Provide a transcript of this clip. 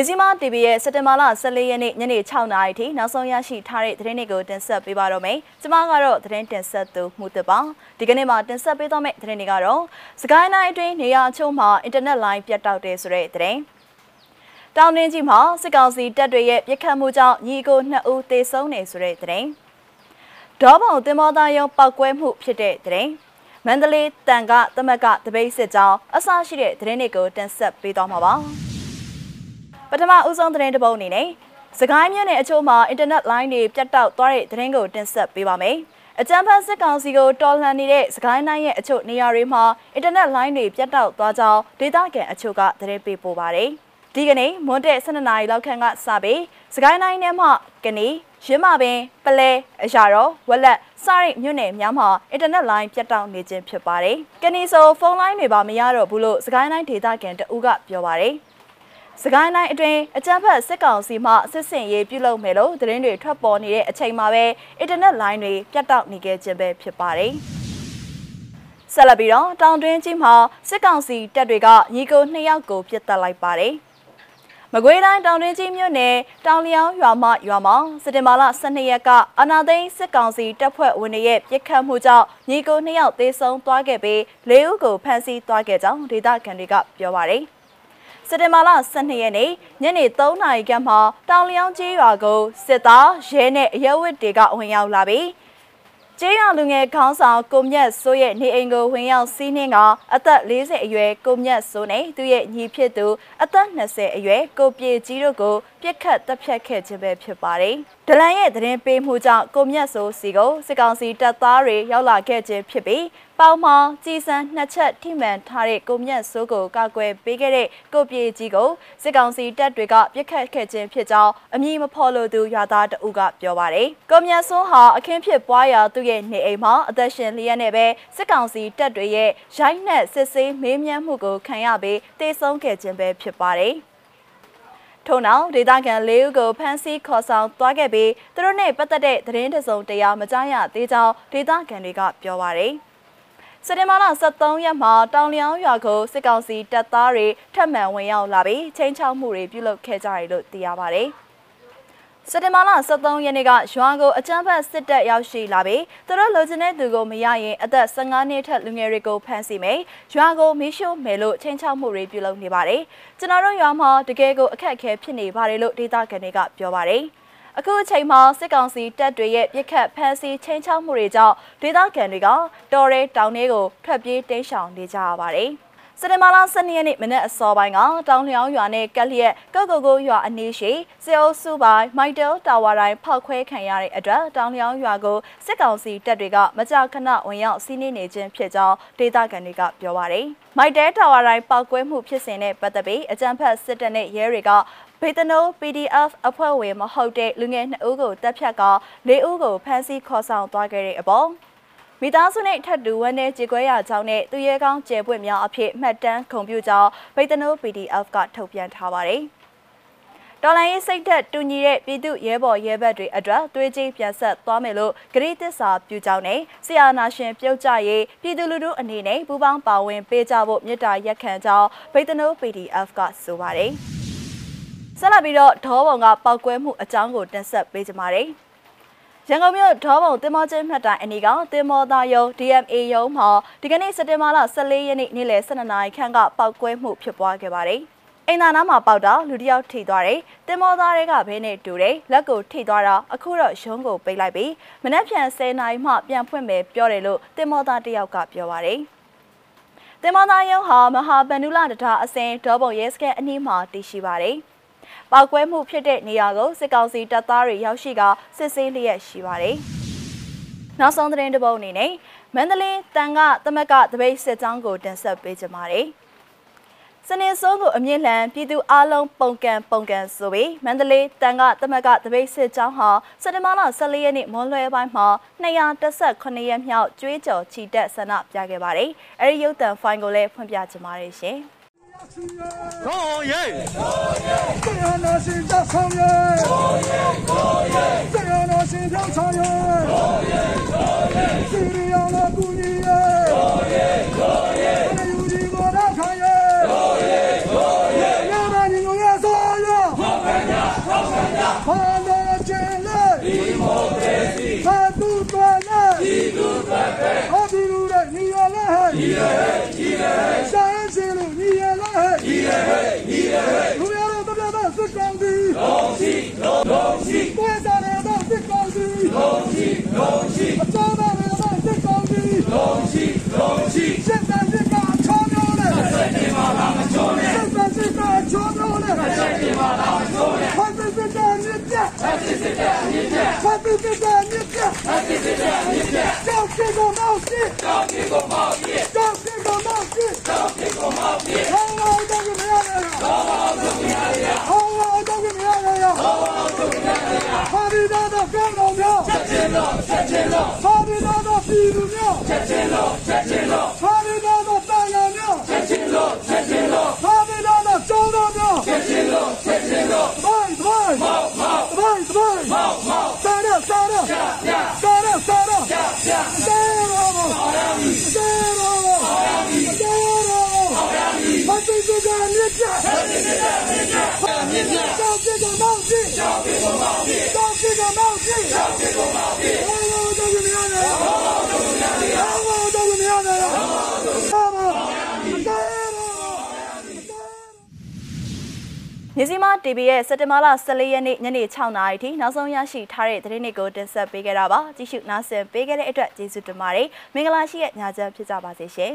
မြစီမ TV ရဲ့စက်တင်ဘာလ14ရက်နေ့ညနေ6နာရီထိနောက်ဆုံးရရှိထားတဲ့သတင်းတွေကိုတင်ဆက်ပေးပါတော့မယ်။ကျွန်မကတော့သတင်းတင်ဆက်သူမှုတပါ။ဒီကနေ့မှာတင်ဆက်ပေးသွားမယ့်သတင်းတွေကတော့စကိုင်းတိုင်းအတွင်းနေရာအချို့မှာအင်တာနက်လိုင်းပြတ်တောက်တယ်ဆိုတဲ့သတင်း။တောင်တွင်းကြီးမှာစစ်ကောင်စီတပ်တွေရဲ့ပြစ်ခတ်မှုကြောင့်ညီကို2ဦးသေဆုံးနေဆိုတဲ့သတင်း။ဒေါပုံတင်မောသားရုံပောက်ကွဲမှုဖြစ်တဲ့သတင်း။မန္တလေးတန်ကသမက်ကတပိတ်စစ်ကြောင်းအဆရှိတဲ့သတင်းတွေကိုတင်ဆက်ပေးသွားမှာပါ။ ပထမဦးဆုံးသတင်းတစ်ပုဒ်အနေနဲ့စကိုင်းမြို့နယ်အချို့မှာအင်တာနက်လိုင်းတွေပြတ်တောက်သွားတဲ့သတင်းကိုတင်ဆက်ပေးပါမယ်။အကြံဖတ်စစ်ကောင်စီကိုတော်လှန်နေတဲ့စကိုင်းတိုင်းရဲ့အချို့နေရာတွေမှာအင်တာနက်လိုင်းတွေပြတ်တောက်သွားကြောင်းဒေသခံအချို့ကသတင်းပေးပို့ပါတယ်။ဒီကနေ့မွန်းတဲ့12နာရီလောက်ခန့်ကစပြီးစကိုင်းတိုင်းထဲမှာကနေရင်းမပင်ပလဲအရာတော်ဝက်လက်စရိတ်မြို့နယ်များမှာအင်တာနက်လိုင်းပြတ်တောက်နေခြင်းဖြစ်ပါတယ်။ကနီဆိုဖုန်းလိုင်းတွေပါမရတော့ဘူးလို့စကိုင်းတိုင်းဒေသခံတအူးကပြောပါတယ်။ စကိုင်းတိုင်းအတွင်းအကြမ်းဖက်စစ်ကောင်စီမှစစ်စင်ရေးပြုလုပ်မယ်လို့သတင်းတွေထွက်ပေါ်နေတဲ့အချိန်မှာပဲအင်တာနက်လိုင်းတွေပြတ်တောက်နေခဲ့ခြင်းပဲဖြစ်ပါတယ်။ဆက်လက်ပြီးတော့တောင်တွင်းကြီးမှာစစ်ကောင်စီတပ်တွေကညီကိုနှစ်ယောက်ကိုပြစ်တက်လိုက်ပါတယ်။မကွေးတိုင်းတောင်တွင်းကြီးမြို့နယ်တောင်လျောင်းရွာမရွာမှာစက်တင်ဘာလ12ရက်ကအာနာသိန်းစစ်ကောင်စီတပ်ဖွဲ့ဝင်တွေရဲ့ပြစ်ခတ်မှုကြောင့်ညီကိုနှစ်ယောက်သေဆုံးသွားခဲ့ပြီး၄ဦးကိုဖမ်းဆီးသွားခဲ့ကြောင်းဒေသခံတွေကပြောပါတယ်။ စက်တင်ဘာလ12ရက်နေ့ညနေ3နာရီခန့်မှာတောင်လျောင်းကျေးရွာကိုစစ်သားရဲနဲ့အရဲဝတ်တွေကဝင်ရောက်လာပြီးကျေးရွာလူငယ်ခေါင်းဆောင်ကိုမြတ်စိုးရဲ့နေအိမ်ကိုဝင်ရောက်စီးနှင်းကအသက်40အရွယ်ကိုမြတ်စိုးနဲ့သူ့ရဲ့ညီဖြစ်သူအသက်20အရွယ်ကိုပြေကြီးတို့ကိုပြစ်ခတ်တပ်ဖြတ်ခဲ့ခြင်းပဲဖြစ်ပါတယ်။ဒလန်ရဲ့သတင်းပေးမှုကြောင့်ကိုမြတ်စိုးစီကိုစစ်ကောင်စီတပ်သားတွေရောက်လာခဲ့ခြင်းဖြစ်ပြီး ပေါင်မောင်ကြီးစံနှစ်ချက်ထိမှန်ထားတဲ့ကိုမြတ်စိုးကိုကောက်ွယ်ပေးခဲ့တဲ့ကိုပြေကြီးကိုစစ်ကောင်စီတပ်တွေကပြစ်ခတ်ခဲ့ခြင်းဖြစ်ကြောင်းအမည်မဖော်လို့သူရွာသားတအုပ်ကပြောပါတယ်။ကိုမြတ်စိုးဟာအခင်းဖြစ်ပွားရာသူ့ရဲ့နေအိမ်မှာအသက်ရှင်လျက်နဲ့ပဲစစ်ကောင်စီတပ်တွေရဲ့ရိုက်နှက်စစ်ဆေးမေးမြန်းမှုကိုခံရပြီးတေဆုံးခဲ့ခြင်းပဲဖြစ်ပါတယ်။ထို့နောက်ဒေသခံ၄ဦးကိုဖမ်းဆီးခေါ်ဆောင်သွားခဲ့ပြီးသူတို့နဲ့ပတ်သက်တဲ့သတင်းတစုံတရာမကြားရသေးကြောင်းဒေသခံတွေကပြောပါရယ်။ စက်တင်ဘာလ23ရက်မှာတောင်လျောင်းရွာကိုစစ်ကောင်စီတပ်သားတွေထပ်မံဝင်ရောက်လာပြီးချင်းချောက်မှုတွေပြုလုပ်ခဲ့ကြတယ်လို့သိရပါတယ်။စက်တင်ဘာလ23ရက်နေ့ကရွာကိုအကြမ်းဖက်စစ်တပ်ရောက်ရှိလာပြီးသူတို့လိုချင်တဲ့သူကိုမရရင်အသက်15နှစ်ထက်လူငယ်တွေကိုဖမ်းဆီးမယ်။ရွာကိုမီးရှို့မယ်လို့ချင်းချောက်မှုတွေပြုလုပ်နေပါတယ်။ကျွန်တော်တို့ရွာမှာတကယ်ကိုအခက်အခဲဖြစ်နေပါတယ်လို့ဒေသခံတွေကပြောပါတယ်။ အခုအချိန်မှာစစ်ကောင်စီတပ်တွေရဲ့ပြစ်ခတ်ဖမ်းဆီးချင်းချောက်မှုတွေကြောင့်ဒေသခံတွေကတော်ရဲတောင်တွေကိုထွက်ပြေးတိမ်းရှောင်နေကြရပါတယ်စတမလာ12ရက်နေ့မနေ့အစောပိုင်းကတောင်လျောင်းရွာနဲ့ကက်လျက်ကောက်ကိုကိုရွာအနီးရှိစေအိုစုပိုင်းမိုက်တယ်တာဝါတိုင်းဖောက်ခွဲခံရတဲ့အတွက်တောင်လျောင်းရွာကိုစစ်ကောင်စီတပ်တွေကမကြာခဏဝင်ရောက်စီးနင်းနေခြင်းဖြစ်ကြောင်းဒေသခံတွေကပြောပါတယ်။မိုက်တယ်တာဝါတိုင်းပောက်ကွဲမှုဖြစ်စဉ်နဲ့ပတ်သက်ပြီးအကြံဖက်စစ်တပ်နဲ့ရဲတွေက ဘေတနို PDF အဖွဲ့ဝင်မဟုတ်တဲ့လူငယ်2ဦးကိုတပ်ဖြတ်က4ဦးကိုဖမ်းဆီးခေါ်ဆောင်သွားခဲ့တဲ့အပေါ်မိသားစုနဲ့ထပ်တူဝန်းနဲ့ကြေကွဲရကြောင်းနဲ့သူရဲကောင်းကျယ်ပွင့်များအဖြစ်မှတ်တမ်းခုံပြကြောင်းဘေတနို PDF ကထုတ်ပြန်ထားပါတယ်။တော်လိုင်းရေးစိတ်သက်တူညီတဲ့ပြည်သူရဲဘော်ရဲဘက်တွေအတွက်သွေးကြီးပြန်ဆက်သွားမယ်လို့ဂရိသစ္စာပြုကြောင်းနဲ့ဆီယာနာရှင်ပြုတ်ကြရေးပြည်သူလူထုအနေနဲ့ပူးပေါင်းပါဝင်ပေးကြဖို့မြစ်တာရက်ခံကြောင်းဘေတနို PDF ကဆိုပါတယ်။ ဆက်လက်ပြီးတော့ဒေါ်ဘုံကပောက်ကွဲမှုအကြောင်းကိုတင်ဆက်ပေးကြပါမယ်။ရန်ကုန်မြို့ဒေါ်ဘုံတင်မောချင်းမှတ်တိုင်အနီးကတင်မောသားယုံ DMA ယုံမှာဒီကနေ့စက်တင်ဘာလ14ရက်နေ့နေ့လယ်12နာရီခန့်ကပောက်ကွဲမှုဖြစ်ပွားခဲ့ပါတယ်။အိမ်သာနားမှာပေါက်တော့လူတယောက်ထိသွားတယ်။တင်မောသားတွေကဘဲနဲ့တူတယ်။လက်ကိုထိသွားတော့အခုတော့ရုံးကိုပိတ်လိုက်ပြီးမနက်ဖြန်10နာရီမှပြန်ဖွင့်မယ်ပြောတယ်လို့တင်မောသားတယောက်ကပြောပါတယ်။တင်မောသားယုံဟာမဟာဗန္ဓုလတထာအစင်ဒေါ်ဘုံရဲစခန်းအနီးမှာတည်ရှိပါတယ်။ ပောက်ကွဲမှုဖြစ်တဲ့နေရာကိုစစ်ကောင်စီတပ်သားတွေရောက်ရှိကစစ်ဆေးလျက်ရှိပါတယ်။နောက်ဆုံးသတင်းတစ်ပုဒ်အနေနဲ့မန္တလေးတန်ကသမက်ကတပိတ်စစ်ကြောင်းကိုတင်ဆက်ပေးကြပါမယ်။စနေစိုးကိုအမြင့်လန်ပြည်သူအလုံးပုံကံပုံကံဆိုပြီးမန္တလေးတန်ကသမက်ကတပိတ်စစ်ကြောင်းဟာစက်တဘာလ14ရက်နေ့မွန်လွဲပိုင်းမှာ218ရက်မြောက်ကျွေးကြော်ချီတက်ဆန္ဒပြခဲ့ပါတယ်။အဲဒီရုပ်သံဖိုင်ကိုလည်းဖွင့်ပြချင်ပါတယ်ရှင်။ 起来起来起来那们万众一心冒着敌人的炮火前 ဖတ်စစ်စစ်ကမြစ်ပြဖတ်စစ်စစ်ကမြစ်ပြကြောက်စီကိုမောက်စီကြောက်စီကိုမောက်စီကြောက်စီကိုမောက်စီကြောက်စီကိုမောက်စီဟောင်းတော့တော့မရနဲ့ဟောင်းတော့မရနဲ့ဟောင်းတော့မရနဲ့ဟောင်းတော့မရနဲ့ဟာဒီတော့ကောင်းတော်များချက်ချင်းတော့ချက်ချင်းတော့ဟာဒီတော့ပြည်သူများချက်ချင်းတော့ချက်ချင်းတော့ဟာဒီတော့တာယာများချက်ချင်းတော့ချက်ချင်းတော့ဟာဒီတော့ကျောင်းတော်များချက်ချင်းတော့ချက်ချင်းတော့ဘိုင်ဘိုင်မောက်မောက်ဘိုင်ဘိုင်မောက်မောက် မီဘာသူကမြစ်ပြဘာသူကမြစ်ပြမြစ်ပြကြောက်ကြတော့မောက်စီကြောက်ကြတော့မောက်စီကြောက်ကြတော့မောက်စီကြောက်ကြတော့မောက်စီဟောတော့မရနဲ့ဟောတော့မရနဲ့ဟောတော့မရနဲ့ဟောတော့မရနဲ့မြစီမ TV ရဲ့စက်တင်ဘာလ14ရက်နေ့ညနေ6နာရီထိနောက်ဆုံးရရှိထားတဲ့သတင်းတွေကိုတင်ဆက်ပေးခဲ့တာပါကြည့်ရှုနားဆင်ပေးခဲ့တဲ့အတွက်ကျေးဇူးတင်ပါတယ်မင်္ဂလာရှိတဲ့ညချမ်းဖြစ်ကြပါစေရှင်